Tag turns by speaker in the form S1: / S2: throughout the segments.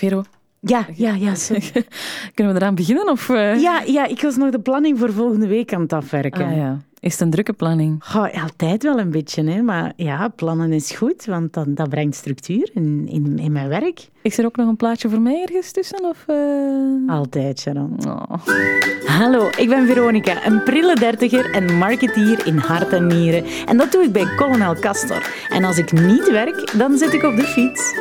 S1: Vero,
S2: Ja, ja, ja. sorry.
S1: kunnen we eraan beginnen? Of, eh?
S2: Ja, ja, ik was nog de planning voor volgende week aan het afwerken.
S1: Ah, ja. Is het een drukke planning?
S2: Goh, altijd wel een beetje, hè. maar ja, plannen is goed, want dan, dat brengt structuur in, in, in mijn werk.
S1: Is er ook nog een plaatje voor mij ergens tussen? Of, eh?
S2: Altijd, Sharon.
S1: Oh.
S2: Hallo, ik ben Veronica, een prille dertiger en marketeer in hart en nieren. En dat doe ik bij Colonel Castor. En als ik niet werk, dan zit ik op de fiets.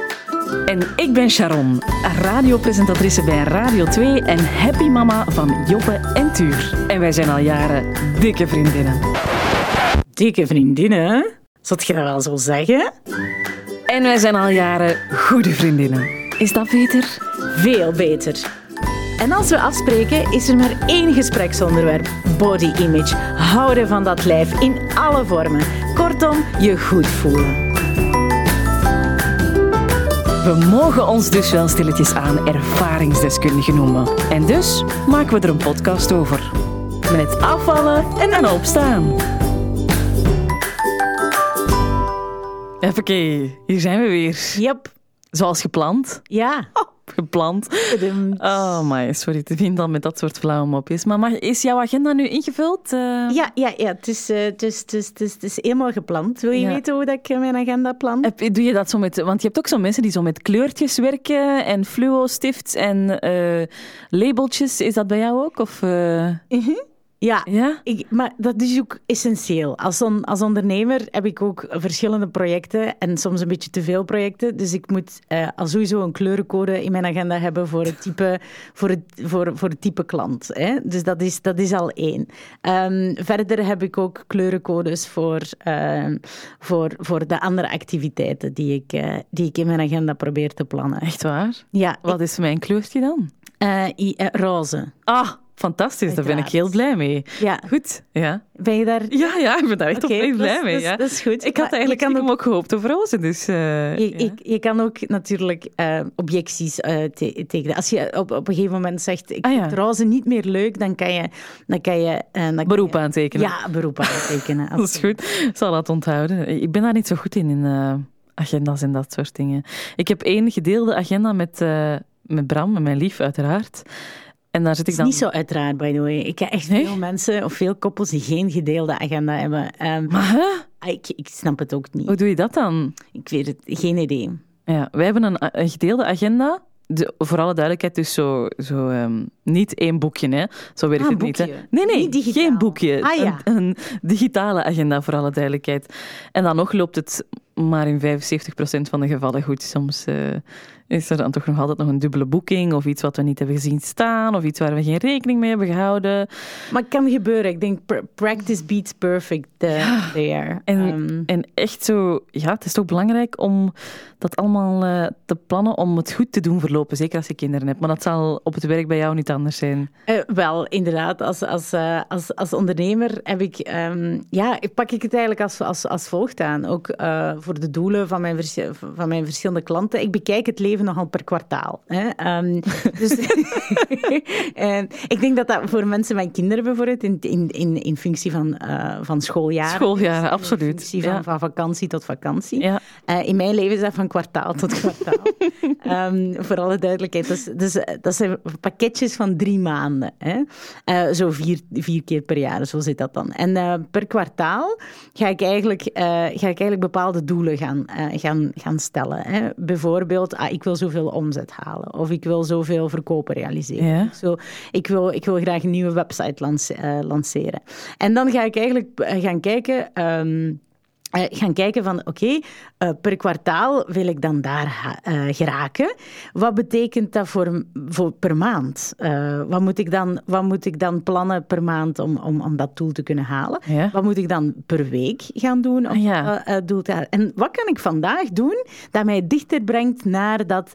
S1: En ik ben Sharon, radiopresentatrice bij Radio 2 en happy mama van Joppe en Tuur. En wij zijn al jaren dikke vriendinnen.
S2: Dikke vriendinnen, zult je dat wel zo zeggen?
S1: En wij zijn al jaren goede vriendinnen. Is dat beter?
S2: Veel beter. En als we afspreken, is er maar één gespreksonderwerp: body image. Houden van dat lijf in alle vormen. Kortom, je goed voelen.
S1: We mogen ons dus wel stilletjes aan ervaringsdeskundigen noemen. En dus maken we er een podcast over. Met afvallen en dan opstaan. Even, hier zijn we weer.
S2: Yep.
S1: Zoals gepland.
S2: Ja.
S1: Gepland. Oh my, sorry, te vinden dan met dat soort flauwe mopjes. Maar mag, is jouw agenda nu ingevuld? Eh,
S2: Ja, ja, ja. Het, is, eh, het, is, het, is, het, is, het is helemaal gepland. Wil je
S1: Ja.
S2: weten hoe dat ik mijn agenda plan?
S1: Heb- Doe je dat zo met... Want je hebt ook zo mensen die zo met kleurtjes werken en fluo-stifts en eh, labeltjes. Is dat bij jou ook? Of, eh,
S2: Ja.
S1: ja?
S2: Ik, maar dat is ook essentieel. Als, on- als ondernemer heb ik ook verschillende projecten en soms een beetje te veel projecten. Dus ik moet eh, al sowieso een kleurencode in mijn agenda hebben voor het type, voor het, voor, voor het type klant. Hè? Dus dat is, dat is al één. Ehm, verder heb ik ook kleurencodes voor, ehm, voor, voor de andere activiteiten die ik, eh, die ik in mijn agenda probeer te plannen.
S1: Echt waar?
S2: Ja,
S1: Wat is mijn kleurtje dan?
S2: eh, eh, roze.
S1: Ah, fantastisch. Daar ben ik heel blij mee.
S2: Ja,
S1: Goed, ja.
S2: ben je daar...
S1: Ja, ja, ik ben daar echt
S2: is-
S1: blij mee.
S2: is-
S1: ja.
S2: dat is goed.
S1: Ik had eigenlijk
S2: kan
S1: stiekem ook gehoopt op rozen, dus... eh,
S2: Je,
S1: ja.
S2: je, je kan ook natuurlijk eh, objecties eh, te- tekenen. Als je op, op een gegeven moment zegt, ik
S1: Ah, ja.
S2: vind roze niet meer leuk, dan kan je... Dan kan je eh, dan kan
S1: Beroep
S2: je-
S1: aantekenen.
S2: Ja, beroep aantekenen.
S1: Dat is goed. Ik zal dat onthouden. Ik ben daar niet zo goed in, in eh, agenda's en dat soort dingen. Ik heb één gedeelde agenda met, eh, met Bram, met mijn lief, uiteraard. En daar zit
S2: Het
S1: ik
S2: is
S1: dan...
S2: niet zo uiteraard, by the way. Ik ken echt
S1: Nee?
S2: veel mensen of veel koppels die geen gedeelde agenda hebben. Ehm,
S1: Maar hè?
S2: ah, ik, ik snap het ook niet.
S1: Hoe doe je dat dan?
S2: Ik weet het, geen idee.
S1: Ja, wij hebben een, een gedeelde agenda. De, voor alle duidelijkheid, dus zo, zo ehm, niet één boekje, hè. Zo werkt
S2: Ah,
S1: het niet. Hè.
S2: boekje.
S1: Nee, nee,
S2: Niet digitaal.
S1: geen boekje.
S2: Ah, ja.
S1: een, een digitale agenda, voor alle duidelijkheid. En dan nog loopt het maar in 75% van de gevallen goed. Soms eh, is er dan toch nog altijd nog een dubbele boeking of iets wat we niet hebben gezien staan of iets waar we geen rekening mee hebben gehouden.
S2: Maar het kan gebeuren. Ik denk, pr- practice beats perfect eh, there.
S1: En,
S2: Ehm,
S1: en echt zo, ja, het is toch belangrijk om dat allemaal eh, te plannen om het goed te doen verlopen. Zeker als je kinderen hebt. Maar dat zal op het werk bij jou niet anders zijn.
S2: Eh, wel, inderdaad. Als, als, als, als ondernemer heb ik, ehm, ja, pak ik het eigenlijk als, als, als volgt aan. Ook voor de doelen van mijn, van mijn verschillende klanten. Ik bekijk het leven nogal per kwartaal. Hè. Ehm, dus, en ik denk dat dat voor mensen met kinderen bijvoorbeeld, in, in, in, in functie van, eh, van schooljaren.
S1: Schooljaren,
S2: is,
S1: absoluut.
S2: In functie van,
S1: Ja.
S2: van vakantie tot vakantie.
S1: Ja.
S2: Eh, in mijn leven is dat van kwartaal tot kwartaal. Ehm, voor alle duidelijkheid. Dus, dus, eh, dat zijn pakketjes van drie maanden. Hè? Eh, zo vier, vier keer per jaar, zo zit dat dan. En eh, per kwartaal ga ik eigenlijk, eh, ga ik eigenlijk bepaalde doelen gaan, eh, gaan, gaan stellen. Hè? Bijvoorbeeld, ah, ik wil zoveel omzet halen. Of ik wil zoveel verkopen realiseren.
S1: Ja.
S2: Zo, ik, wil, ik wil graag een nieuwe website lance- eh, lanceren. En dan ga ik eigenlijk eh, gaan kijken... ehm, eh, gaan kijken van, oké, eh, per kwartaal wil ik dan daar eh, geraken. Wat betekent dat voor, voor per maand? Wat, moet ik dan, wat moet ik dan plannen per maand om, om, om dat doel te kunnen halen?
S1: Ja.
S2: Wat moet ik dan per week gaan doen om
S1: Ah, ja.
S2: doel te halen? En wat kan ik vandaag doen dat mij dichter brengt naar dat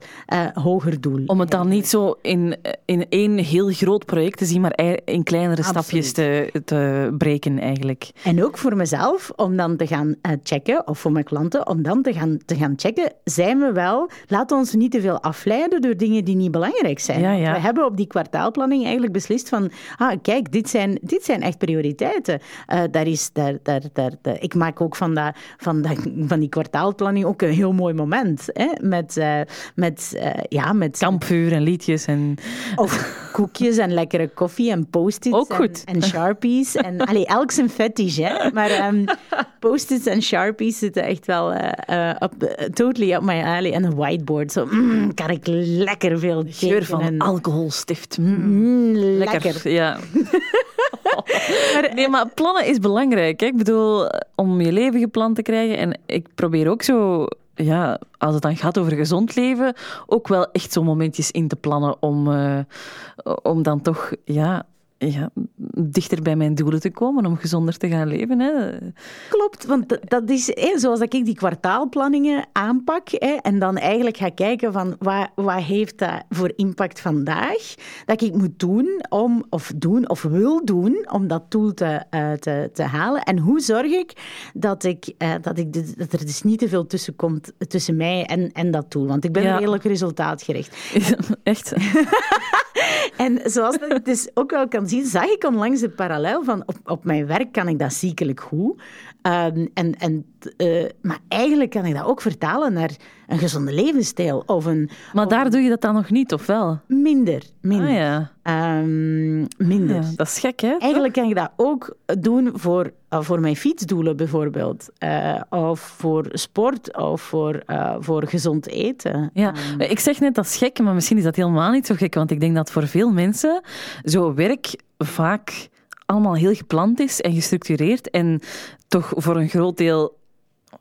S2: hoger doel?
S1: Om het dan niet zo in, in één heel groot project te zien, maar in kleinere
S2: Absoluut.
S1: stapjes te, te breken eigenlijk.
S2: En ook voor mezelf, om dan te gaan checken, of voor mijn klanten, om dan te gaan, te gaan checken, zijn we wel, laten we ons niet te veel afleiden door dingen die niet belangrijk zijn.
S1: Ja, ja.
S2: We hebben op die kwartaalplanning eigenlijk beslist van, ah, kijk, dit zijn, dit zijn echt prioriteiten. Uh, daar is, daar, daar, daar, daar, ik maak ook van, dat, van, dat, van die kwartaalplanning ook een heel mooi moment. Hè? Met, uh, met, ja, met...
S1: Kampvuur en liedjes en...
S2: Of koekjes en lekkere koffie en post-its.
S1: Ook goed.
S2: En, en sharpies. En, allee, elk zijn fetish, hè. Maar um, post-its en sharpies zitten echt wel up, uh, totally up my alley. En een whiteboard, zo mm, kan ik lekker veel
S1: Geur van alcoholstift.
S2: Mm, mm, lekker.
S1: lekker. Ja. maar, nee, maar plannen is belangrijk. Hè? Ik bedoel, om je leven gepland te krijgen. En ik probeer ook zo ja, als het dan gaat over gezond leven, ook wel echt zo'n momentjes in te plannen om, uh, om dan toch ja, ja, dichter bij mijn doelen te komen, om gezonder te gaan leven. Hè.
S2: Klopt, want dat is hè, zoals ik die kwartaalplanningen aanpak hè, en dan eigenlijk ga kijken van wat, wat heeft dat voor impact vandaag, dat ik moet doen om, of doen, of wil doen om dat doel te, uh, te, te halen. En hoe zorg ik dat, ik, uh, dat, ik dat er dus niet te veel tussen komt tussen mij en, en dat doel, want ik ben
S1: Ja.
S2: redelijk resultaatgericht.
S1: Echt?
S2: En zoals dat dus ook wel kan zien, zag ik onlangs de parallel van op, op mijn werk kan ik dat ziekelijk goed. Um, en, en, uh, maar eigenlijk kan ik dat ook vertalen naar een gezonde levensstijl of een...
S1: Maar daar doe je dat dan nog niet, of wel?
S2: Minder, minder.
S1: Ah ja.
S2: Um, minder.
S1: ja. Dat is gek, hè?
S2: Eigenlijk kan ik dat ook doen voor, uh, voor mijn fietsdoelen bijvoorbeeld. Uh, of voor sport of voor, voor gezond eten.
S1: Ja, um, ik zeg net dat is gek, maar misschien is dat helemaal niet zo gek. Want ik denk dat voor veel mensen zo werk vaak allemaal heel gepland is en gestructureerd. En toch voor een groot deel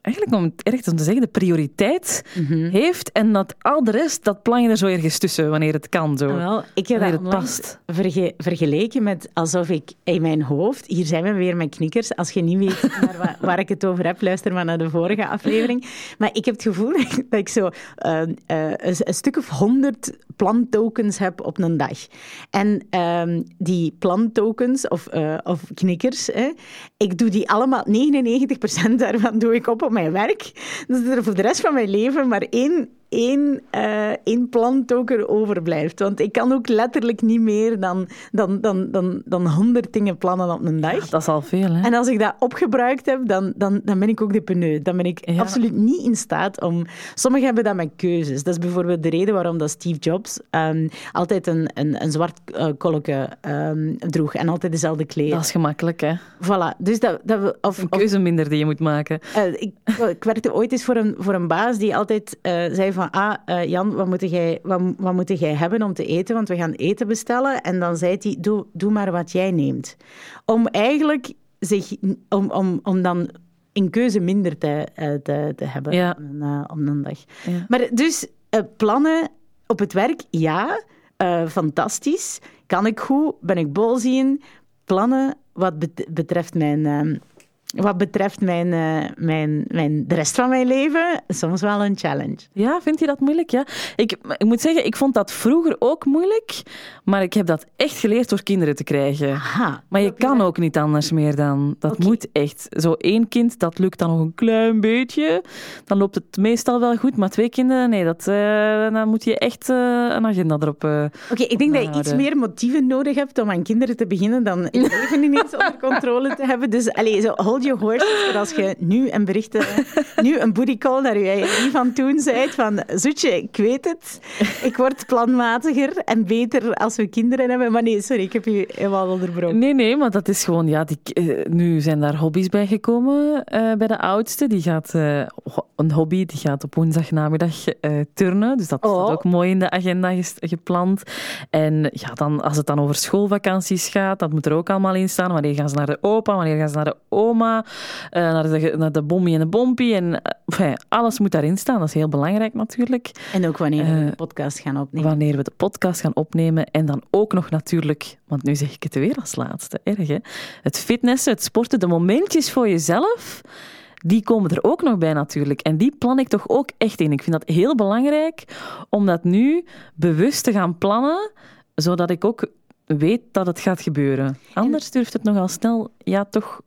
S1: eigenlijk om het erg om te zeggen, de prioriteit
S2: Mhm.
S1: mm -hmm. heeft. En dat al de rest, dat plan je er zo ergens tussen, wanneer het kan. Zo.
S2: Wel, ik heb
S1: wanneer
S2: dat
S1: het past.
S2: Verge vergeleken met alsof ik in mijn hoofd... Hier zijn we weer met knikkers. Als je niet weet waar, waar ik het over heb, luister maar naar de vorige aflevering. Maar ik heb het gevoel dat ik zo uh, uh, een, een, stuk of honderd plantokens heb op een dag. En um, die plantokens, of, uh, of knikkers, ik doe die allemaal... 99% daarvan doe ik op op mijn werk. Dus er voor de rest van mijn leven maar één, één, uh, één planttoken overblijft. Want ik kan ook letterlijk niet meer dan, dan, dan, dan, dan 100 dingen plannen op een dag.
S1: Ja, dat is al veel, hè?
S2: En als ik dat opgebruikt heb, dan, dan, dan ben ik ook de peneu. Dan ben ik ja. absoluut niet in staat om... Sommigen hebben dat met keuzes. Dat is bijvoorbeeld de reden waarom dat Steve Jobs um, altijd een, een, een zwart uh, um, droeg en altijd dezelfde kleren.
S1: Dat is gemakkelijk, hè?
S2: Voilà. Dus dat, dat we, of,
S1: een keuze minder die je moet maken.
S2: Uh, ik, ik, werkte ooit eens voor een, voor een baas die altijd zei van ah, uh, Jan, wat moet, jij, wat, wat moet jij hebben om te eten? Want we gaan eten bestellen. En dan zei hij, doe, doe maar wat jij neemt. Om eigenlijk zich... Om, om, om dan in keuze minder te, te, te hebben
S1: ja.
S2: om, een, om een dag.
S1: Ja.
S2: Maar dus plannen op het werk, ja. fantastisch. Kan ik goed? Ben ik bol zien? Plannen wat betreft mijn... uh, wat betreft mijn, uh, mijn, mijn, de rest van mijn leven, soms wel een challenge.
S1: Ja, vind je dat moeilijk? Ja. Ik, ik moet zeggen, ik vond dat vroeger ook moeilijk, maar ik heb dat echt geleerd door kinderen te krijgen.
S2: Aha,
S1: maar je kan ook niet anders meer dan. Dat okay. moet echt. Zo één kind, dat lukt dan nog een klein beetje. Dan loopt het meestal wel goed, maar twee kinderen, nee, dat, uh, dan moet je echt uh, een agenda erop. Oké,
S2: okay, ik denk dat je iets meer motieven nodig hebt om aan kinderen te beginnen dan je leven ineens onder controle te hebben. Dus allez, zo hold je horses, als je nu een bericht, nu een booty call naar je van toen zei van Zoetje, ik weet het, ik word planmatiger en beter als we kinderen hebben. Maar nee, sorry, ik heb je helemaal onderbroken.
S1: Nee, nee, maar dat is gewoon, ja, die, uh, nu zijn daar hobby's bij gekomen uh, bij de oudste. Die gaat, een hobby, die gaat op woensdagnamiddag turnen, dus dat
S2: oh.
S1: staat ook mooi in de agenda gepland. En ja, dan, als het dan over schoolvakanties gaat, dat moet er ook allemaal in staan. Wanneer gaan ze naar de opa, wanneer gaan ze naar de oma? Uh, naar, de, naar de bommie en de bompie. En enfin, alles moet daarin staan. Dat is heel belangrijk natuurlijk.
S2: En ook wanneer we uh, de podcast gaan opnemen.
S1: Wanneer we de podcast gaan opnemen. En dan ook nog natuurlijk, want nu zeg ik het weer als laatste, erg hè. Het fitnessen, het sporten, de momentjes voor jezelf. Die komen er ook nog bij natuurlijk. En die plan ik toch ook echt in. Ik vind dat heel belangrijk om dat nu bewust te gaan plannen, zodat ik ook weet dat het gaat gebeuren. Anders durft het nogal snel, ja, toch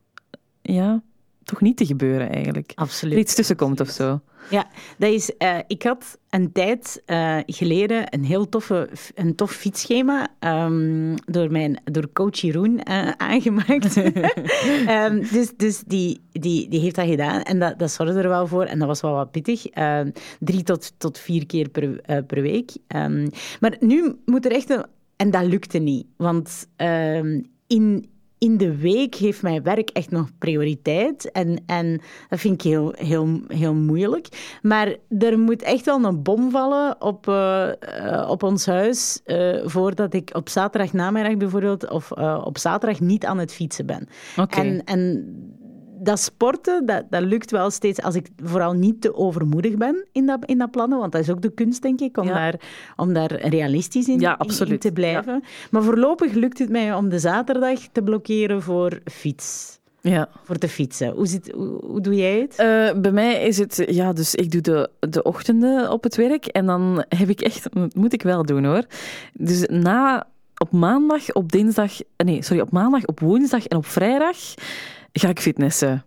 S1: ja, toch niet te gebeuren eigenlijk.
S2: Absoluut.
S1: Er iets tussen komt of zo.
S2: Ja, dat is, uh, ik had een tijd uh, geleden een heel toffe, een tof fietsschema um, door, mijn, door coach Jeroen uh, aangemaakt. um, dus dus die, die, die heeft dat gedaan en dat, dat zorgde er wel voor. En dat was wel wat pittig. Ehm, drie tot, tot vier keer per, per week. maar nu moet er echt een... En dat lukte niet. Want in in de week heeft mijn werk echt nog prioriteit. En, en dat vind ik heel, heel, heel moeilijk. Maar er moet echt wel een bom vallen op, uh, op ons huis. Uh, voordat ik op zaterdag namiddag bijvoorbeeld. of op zaterdag niet aan het fietsen ben.
S1: Okay.
S2: En, en dat sporten, dat, dat lukt wel steeds als ik vooral niet te overmoedig ben in dat, in dat plannen. Want dat is ook de kunst, denk ik, om, daar, om daar realistisch in,
S1: ja,
S2: in, te blijven. Maar voorlopig lukt het mij om de zaterdag te blokkeren voor fiets.
S1: Ja.
S2: Voor te fietsen. Hoe, zit, hoe, hoe doe jij het?
S1: Uh, bij mij is het, ja, dus ik doe de, de ochtenden op het werk en dan heb ik echt, dat moet ik wel doen hoor. Dus na, op maandag, op dinsdag, nee, sorry, op maandag, op woensdag en op vrijdag ga ik fitnessen.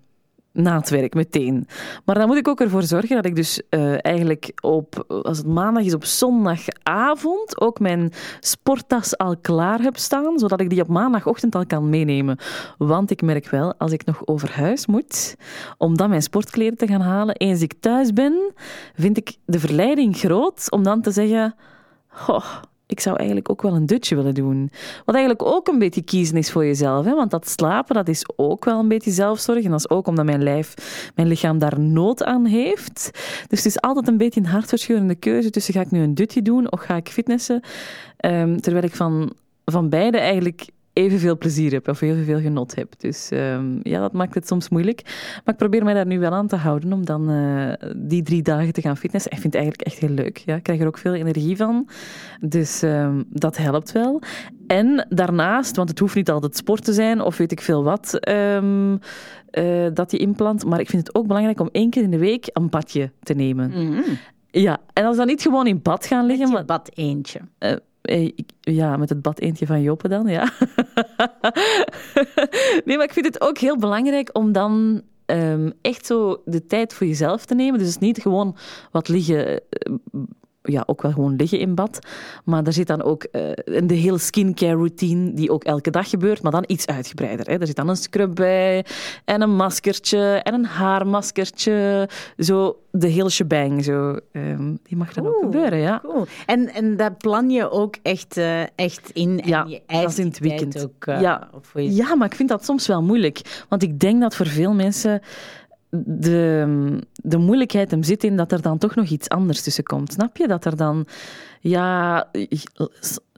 S1: Na het werk, meteen. Maar dan moet ik ook ervoor zorgen dat ik dus uh, eigenlijk op, als het maandag is, op zondagavond ook mijn sporttas al klaar heb staan, zodat ik die op maandagochtend al kan meenemen. Want ik merk wel, als ik nog over huis moet, om dan mijn sportkleren te gaan halen, eens ik thuis ben, vind ik de verleiding groot om dan te zeggen... Oh, ik zou eigenlijk ook wel een dutje willen doen. Wat eigenlijk ook een beetje kiezen is voor jezelf. Hè? Want dat slapen, dat is ook wel een beetje zelfzorg. En dat is ook omdat mijn lijf, mijn lichaam daar nood aan heeft. Dus het is altijd een beetje een hartverscheurende keuze tussen ga ik nu een dutje doen of ga ik fitnessen. Um, terwijl ik van, van beide eigenlijk evenveel plezier heb of evenveel genot heb. Dus um, ja, dat maakt het soms moeilijk. Maar ik probeer mij daar nu wel aan te houden om dan uh, die drie dagen te gaan fitnessen. Ik vind het eigenlijk echt heel leuk. Ja. Ik krijg er ook veel energie van. Dus um, dat helpt wel. En daarnaast, want het hoeft niet altijd sport te zijn of weet ik veel wat um, uh, dat je inplant. Maar ik vind het ook belangrijk om één keer in de week een badje te nemen.
S2: Mm -hmm.
S1: Ja, en als dan niet gewoon in bad gaan liggen.
S2: Met je bad eentje.
S1: Uh, ja, met het bad eentje van Joppe dan, ja. nee, maar ik vind het ook heel belangrijk om dan um, echt zo de tijd voor jezelf te nemen. Dus niet gewoon wat liggen ja, ook wel gewoon liggen in bad. Maar er zit dan ook uh, de hele skincare routine, die ook elke dag gebeurt, maar dan iets uitgebreider. Hè. Er zit dan een scrub bij, en een maskertje, en een haarmaskertje. Zo de hele shebang. Zo. Um, die mag dan cool, ook gebeuren, ja.
S2: Cool. En, en dat plan je ook echt, uh, echt in?
S1: Ja,
S2: en je
S1: dat is in het weekend.
S2: Ook, uh,
S1: ja.
S2: Je...
S1: ja, maar ik vind dat soms wel moeilijk. Want ik denk dat voor veel mensen de, de moeilijkheid hem zit in dat er dan toch nog iets anders tussen komt. Snap je? Dat er dan, ja,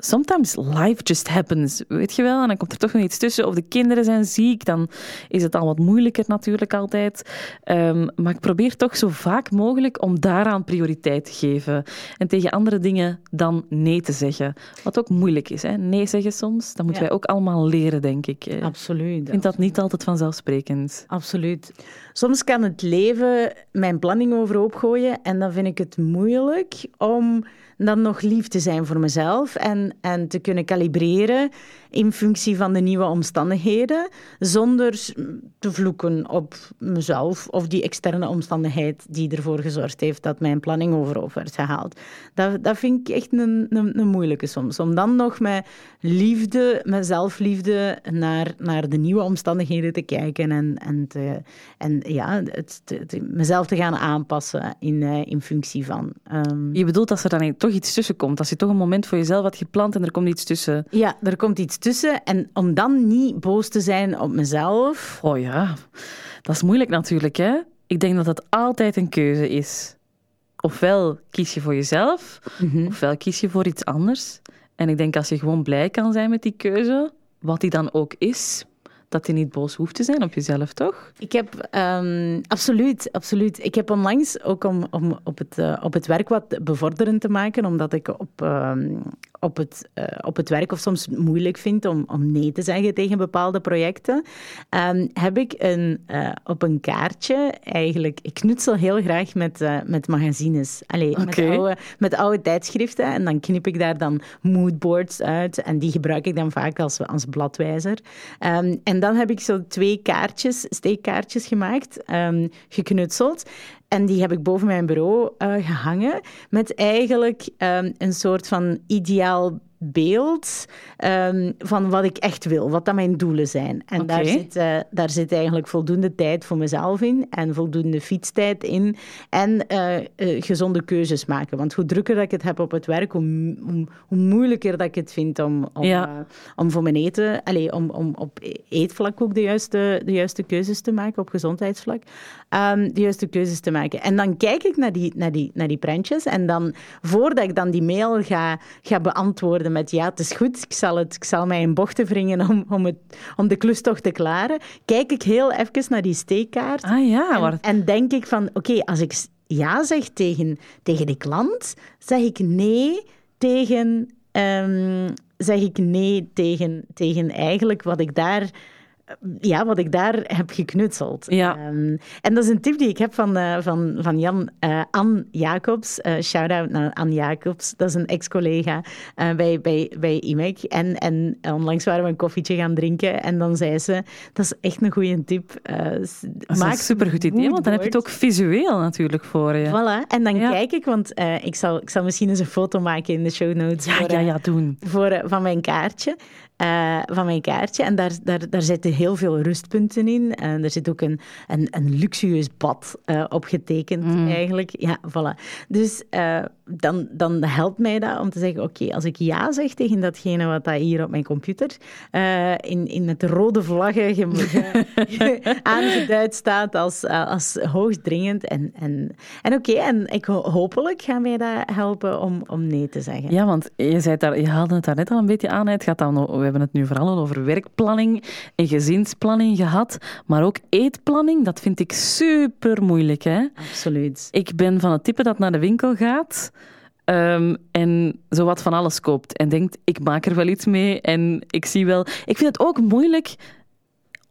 S1: sometimes life just happens, weet je wel? En dan komt er toch nog iets tussen. Of de kinderen zijn ziek, dan is het al wat moeilijker natuurlijk altijd. Um, maar ik probeer toch zo vaak mogelijk om daaraan prioriteit te geven. En tegen andere dingen dan nee te zeggen. Wat ook moeilijk is, hè? Nee zeggen soms. Dat moeten
S2: Ja.
S1: wij ook allemaal leren, denk ik.
S2: Absoluut.
S1: Ik vind dat niet altijd vanzelfsprekend.
S2: Absoluut. Soms kan het leven mijn planning overhoop gooien en dan vind ik het moeilijk om dan nog lief te zijn voor mezelf en, en te kunnen kalibreren in functie van de nieuwe omstandigheden, zonder te vloeken op mezelf of die externe omstandigheid die ervoor gezorgd heeft dat mijn planning overhoop werd gehaald. Dat, dat vind ik echt een, een, een moeilijke soms. Om dan nog met liefde, met zelfliefde naar, naar de nieuwe omstandigheden te kijken en, en, te, en ja, het, mezelf te gaan aanpassen in, uh, in functie van. Um,
S1: Je bedoelt als er dan toch iets tussen komt, als je toch een moment voor jezelf had gepland en er komt iets tussen.
S2: Ja, er komt iets tussen en om dan niet boos te zijn op mezelf.
S1: Oh ja, dat is moeilijk natuurlijk, hè? Ik denk dat dat altijd een keuze is. Ofwel kies je voor jezelf,
S2: mm -hmm.
S1: ofwel kies je voor iets anders. En ik denk als je gewoon blij kan zijn met die keuze, wat die dan ook is, dat je niet boos hoeft te zijn op jezelf, toch?
S2: Ik heb um, absoluut, absoluut. Ik heb onlangs ook om, om op, het, uh, op het werk wat bevorderend te maken, omdat ik op, um, op, het, uh, op het werk of soms moeilijk vind om, om nee te zeggen tegen bepaalde projecten, um, heb ik een, uh, op een kaartje eigenlijk... Ik knutsel heel graag met, uh, met magazines. Allee, okay. met, oude, met oude tijdschriften. En dan knip ik daar dan moodboards uit. En die gebruik ik dan vaak als, als bladwijzer. Um, en dan heb ik zo twee kaartjes, steekkaartjes gemaakt, um, geknutseld. En die heb ik boven mijn bureau uh, gehangen. Met eigenlijk um, een soort van ideaal beeld um, van wat ik echt wil, wat dan mijn doelen zijn. En okay. daar, zit, uh, daar zit eigenlijk voldoende tijd voor mezelf in en voldoende fietstijd in en uh, uh, gezonde keuzes maken. Want hoe drukker dat ik het heb op het werk, hoe, hoe, hoe moeilijker dat ik het vind om, om, ja. om voor mijn eten, allez, om, om op eetvlak ook de juiste, de juiste keuzes te maken, op gezondheidsvlak, um, de juiste keuzes te maken. En dan kijk ik naar die, naar die, naar die prentjes en dan, voordat ik dan die mail ga, ga beantwoorden met ja, het is goed, ik zal, het, ik zal mij in bochten wringen om, om, het, om de klus toch te klaren, kijk ik heel even naar die steekkaart.
S1: Ah ja, maar...
S2: en, en denk ik van, oké, okay, als ik ja zeg tegen, tegen die klant, zeg ik nee tegen... Um, zeg ik nee tegen, tegen eigenlijk wat ik daar ja, wat ik daar heb geknutseld.
S1: Ja.
S2: Um, en dat is een tip die ik heb van, uh, van, van Jan uh, Ann Jacobs. Uh, Shout-out naar Ann Jacobs. Dat is een ex-collega bij, bij, bij IMEC. En, en onlangs waren we een koffietje gaan drinken. En dan zei ze, dat is echt een goede tip.
S1: dat maak een supergoed idee, want dan heb je het ook visueel natuurlijk voor je.
S2: Voilà. En dan ja. kijk ik, want ik, zal, ik zal misschien eens een foto maken in de show notes.
S1: Ja,
S2: voor,
S1: ja, ja, doen.
S2: Voor, van mijn kaartje. Uh, van mijn kaartje. En daar, daar, daar zitten heel veel rustpunten in. En er zit ook een, een, een luxueus bad uh, op getekend, mm. eigenlijk. Ja, voilà. Dus uh, dan, dan helpt mij dat om te zeggen, oké, okay, als ik ja zeg tegen datgene wat dat hier op mijn computer in, in met rode vlaggen ge, ge, aangeduid staat als, als hoogdringend. En, en, en oké, okay, en ik, hopelijk gaan wij dat helpen om, om nee te zeggen.
S1: Ja, want je, zei daar, je haalde het daar net al een beetje aan. Het gaat dan we hebben het nu vooral over werkplanning en gezinsplanning gehad, maar ook eetplanning, dat vind ik super moeilijk. Hè?
S2: Absoluut.
S1: Ik ben van het type dat naar de winkel gaat um, en zowat van alles koopt en denkt, ik maak er wel iets mee en ik zie wel... Ik vind het ook moeilijk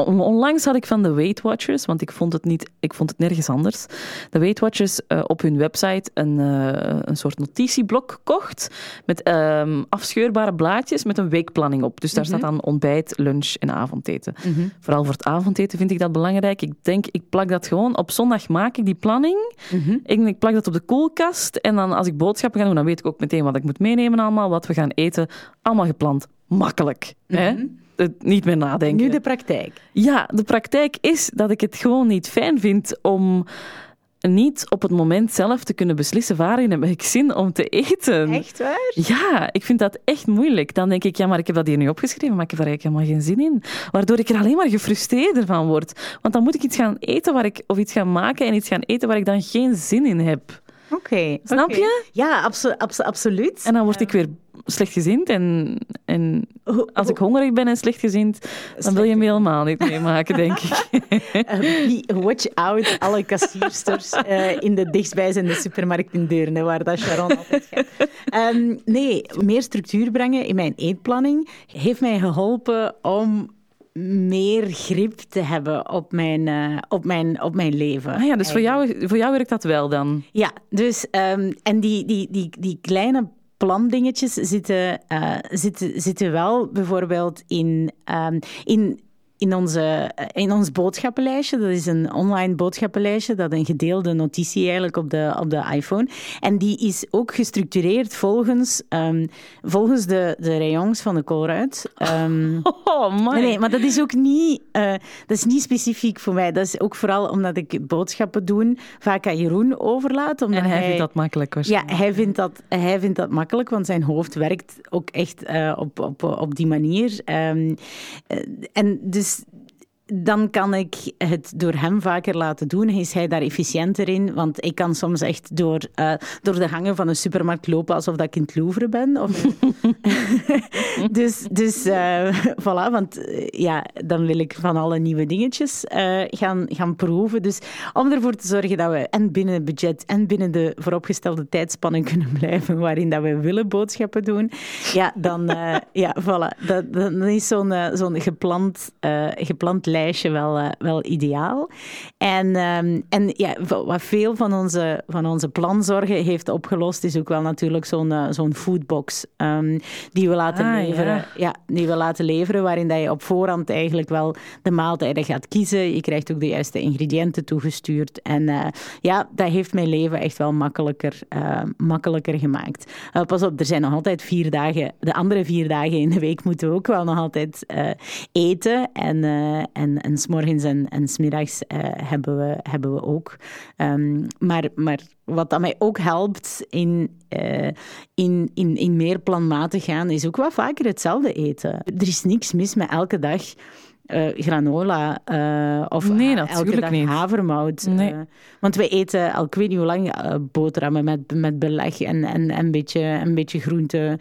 S1: Onlangs had ik van de Weight Watchers, want ik vond het, niet, ik vond het nergens anders, de Weight Watchers uh, op hun website een, uh, een soort notitieblok kocht met um, afscheurbare blaadjes met een weekplanning op. Dus daar mm -hmm. staat dan ontbijt, lunch en avondeten. Mm -hmm. Vooral voor het avondeten vind ik dat belangrijk. Ik denk, ik plak dat gewoon, op zondag maak ik die planning. Mm -hmm. ik, ik plak dat op de koelkast en dan als ik boodschappen ga doen, dan weet ik ook meteen wat ik moet meenemen allemaal, wat we gaan eten. Allemaal gepland. Makkelijk. Hè? Niet meer nadenken.
S2: Nu de praktijk.
S1: Ja, de praktijk is dat ik het gewoon niet fijn vind om niet op het moment zelf te kunnen beslissen waarin heb ik zin om te eten.
S2: Echt waar?
S1: Ja, ik vind dat echt moeilijk. Dan denk ik, ja, maar ik heb dat hier nu opgeschreven, maar ik heb daar eigenlijk helemaal geen zin in. Waardoor ik er alleen maar gefrustreerder van word. Want dan moet ik iets gaan eten waar ik, of iets gaan maken en iets gaan eten waar ik dan geen zin in heb.
S2: Oké. Okay,
S1: Snap
S2: okay.
S1: je?
S2: Ja, abso abso absoluut.
S1: En dan word ik weer slechtgezind. En, en als ik hongerig ben en slechtgezind, dan wil je me helemaal niet meemaken, denk ik.
S2: uh, watch out, alle kassiersters uh, in de dichtstbijzijnde supermarkt in Deurne, waar dat Sharon altijd gaat. Um, nee, meer structuur brengen in mijn eetplanning heeft mij geholpen om meer grip te hebben op mijn, uh, op mijn, op mijn leven.
S1: Ah ja, dus voor jou, voor jou werkt dat wel dan?
S2: Ja, dus um, en die, die, die, die kleine plandingetjes zitten, uh, zitten, zitten wel bijvoorbeeld in, um, in in, onze, in ons boodschappenlijstje. Dat is een online boodschappenlijstje, dat een gedeelde notitie eigenlijk op de, op de iPhone. En die is ook gestructureerd volgens, um, volgens de, de rayons van de koolruit. Um,
S1: oh, man.
S2: Nee, maar dat is ook niet, uh, dat is niet specifiek voor mij. Dat is ook vooral omdat ik boodschappen doen vaak aan Jeroen overlaat. Omdat
S1: en hij,
S2: hij
S1: vindt dat makkelijk
S2: Ja, hij vindt dat, hij vindt dat makkelijk, want zijn hoofd werkt ook echt uh, op, op, op die manier. Um, en dus it's dan kan ik het door hem vaker laten doen. Is hij daar efficiënter in? Want ik kan soms echt door, uh, door de gangen van een supermarkt lopen alsof dat ik in het Louvre ben. Of... dus dus uh, voilà, want uh, ja, dan wil ik van alle nieuwe dingetjes gaan, gaan proeven. Dus om ervoor te zorgen dat we en binnen het budget en binnen de vooropgestelde tijdspannen kunnen blijven waarin dat we willen boodschappen doen, ja, dan ja, voilà, dat, dan is zo'n zo'n gepland, gepland lijstje wel, wel ideaal. En, um, en ja, wat veel van onze, van onze planzorgen heeft opgelost, is ook wel natuurlijk zo'n uh, zo'n foodbox um, die we laten ah, leveren. Ja. ja. die we laten leveren, waarin dat je op voorhand eigenlijk wel de maaltijden gaat kiezen. Je krijgt ook de juiste ingrediënten toegestuurd. En uh, ja, dat heeft mijn leven echt wel makkelijker, makkelijker gemaakt. pas op, er zijn nog altijd vier dagen. De andere vier dagen in de week moeten we ook wel nog altijd eten. En, en, en s'morgens en, en smiddags hebben, we, hebben we ook. Um, maar, maar wat dat mij ook helpt in, uh, in, in, in meer planmatig gaan, is ook wat vaker hetzelfde eten. Er is niks mis met elke dag uh, granola uh, of nee, elke dag niet. havermout. Nee. Uh, want wij eten al ik weet niet hoe lang boterhammen met, met beleg en, en, en een, beetje, een beetje groente.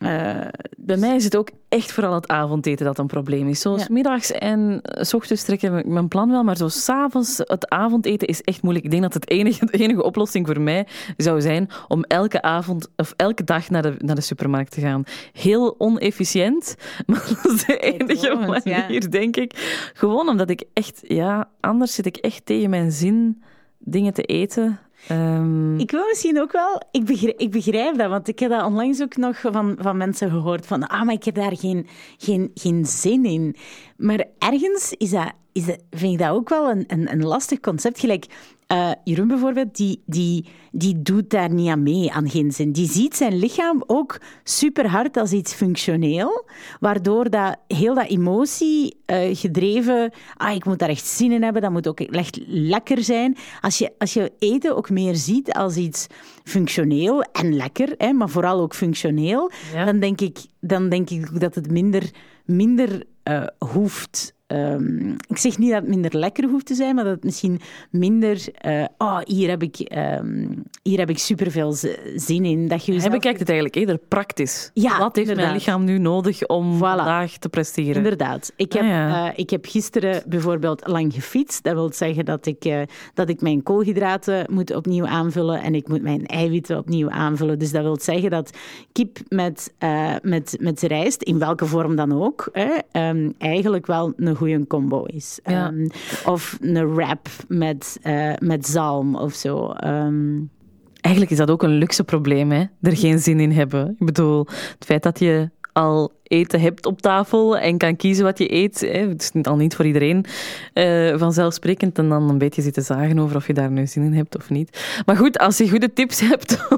S1: Uh, bij mij is het ook echt vooral het avondeten dat een probleem is. Zo ja. middags en s ochtends trekken ik mijn plan wel, maar zo s'avonds het avondeten is echt moeilijk. Ik denk dat het enige, de enige oplossing voor mij zou zijn om elke avond of elke dag naar de, naar de supermarkt te gaan. Heel onefficiënt, maar dat is de enige manier, denk ik. Gewoon omdat ik echt, ja, anders zit ik echt tegen mijn zin dingen te eten
S2: Um... Ik wil misschien ook wel, ik begrijp, ik begrijp, dat, want ik heb dat onlangs ook nog van, van mensen gehoord, van ah, maar ik heb daar geen, geen, geen zin in. Maar ergens is dat, is dat, vind ik dat ook wel een, een, een lastig concept. Gelijk, uh, Jeroen bijvoorbeeld, die, die, die doet daar niet aan mee, aan geen zin. Die ziet zijn lichaam ook super hard als iets functioneel, waardoor dat, heel dat emotie uh, gedreven, ah, ik moet daar echt zin in hebben, dat moet ook echt lekker zijn. Als je, als je eten ook meer ziet als iets functioneel en lekker, hè, maar vooral ook functioneel, ja. dan, denk ik, dan denk ik dat het minder, minder uh, hoeft Um, ik zeg niet dat het minder lekker hoeft te zijn, maar dat het misschien minder. Uh, oh, hier heb ik, um, hier heb ik superveel zin in. Dat je
S1: jezelf... Hij bekijkt het eigenlijk eerder praktisch. Ja, Wat heeft inderdaad. mijn lichaam nu nodig om voilà. vandaag te presteren?
S2: Inderdaad. Ik heb, ah, ja. uh, ik heb gisteren bijvoorbeeld lang gefietst. Dat wil zeggen dat ik, uh, dat ik mijn koolhydraten moet opnieuw aanvullen en ik moet mijn eiwitten opnieuw aanvullen. Dus dat wil zeggen dat kip met, met, met rijst, in welke vorm dan ook, um, eigenlijk wel een goede combo is. Um, of een wrap met, uh, met zalm of zo. Um,
S1: Eigenlijk is dat ook een luxe probleem, hè? Er geen zin in hebben. Ik bedoel, het feit dat je al eten hebt op tafel en kan kiezen wat je eet. Hè. Het is al niet voor iedereen uh, vanzelfsprekend. En dan een beetje zitten zagen over of je daar nu zin in hebt of niet. Maar goed, als je goede tips hebt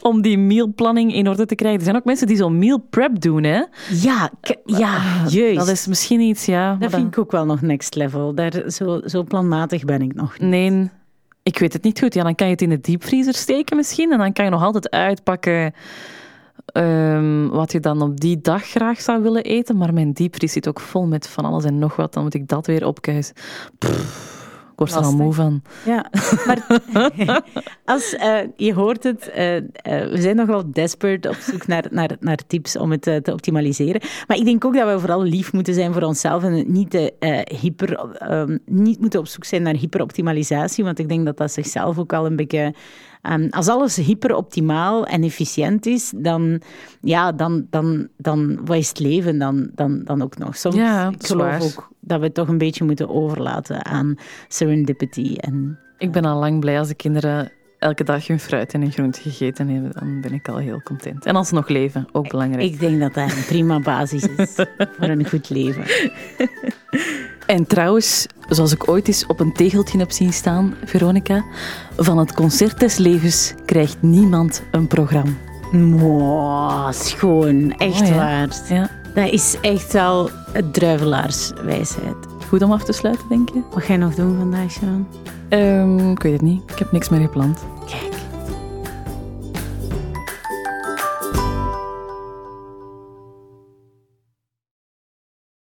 S1: om die mealplanning in orde te krijgen. Er zijn ook mensen die zo'n meal prep doen, hè?
S2: Ja, ja, ah, juist.
S1: Dat is misschien iets, ja.
S2: Dat vind ik ook wel nog next level. Daar, zo, zo planmatig ben ik nog niet.
S1: Nee, ik weet het niet goed. Ja, dan kan je het in de diepvriezer steken misschien. En dan kan je nog altijd uitpakken um, wat je dan op die dag graag zou willen eten. Maar mijn diepvries zit ook vol met van alles en nog wat. Dan moet ik dat weer opkuisen. Ik word er al moe van.
S2: Ja, maar als, uh, je hoort het, uh, uh, we zijn nog wel desperate op zoek naar, naar, naar tips om het te optimaliseren. Maar ik denk ook dat we vooral lief moeten zijn voor onszelf en niet, hyper, ehm, niet moeten op zoek zijn naar hyperoptimalisatie. Want ik denk dat dat zichzelf ook al een beetje Um, als alles hyperoptimaal en efficiënt is, dan, ja, dan, dan, dan wat is het leven dan, dan, dan ook nog? Soms, ja, ik geloof ook dat we het toch een beetje moeten overlaten aan serendipity. En,
S1: ik ben al lang blij als de kinderen elke dag hun fruit en hun groente gegeten hebben, dan ben ik al heel content. En als ze nog leven, ook belangrijk.
S2: Ik denk dat dat een prima basis is voor een goed leven.
S1: En trouwens, zoals ik ooit eens op een tegeltje heb zien staan, Veronica, van het concert des levens krijgt niemand een programma.
S2: Wow, schoon. Echt oh, waar. Ja. Dat is echt wel het druivelaarswijsheid.
S1: Goed om af te sluiten, denk je?
S2: Wat ga je nog doen vandaag, Sean?
S1: Um, ik weet het niet. Ik heb niks meer gepland.
S2: Kijk.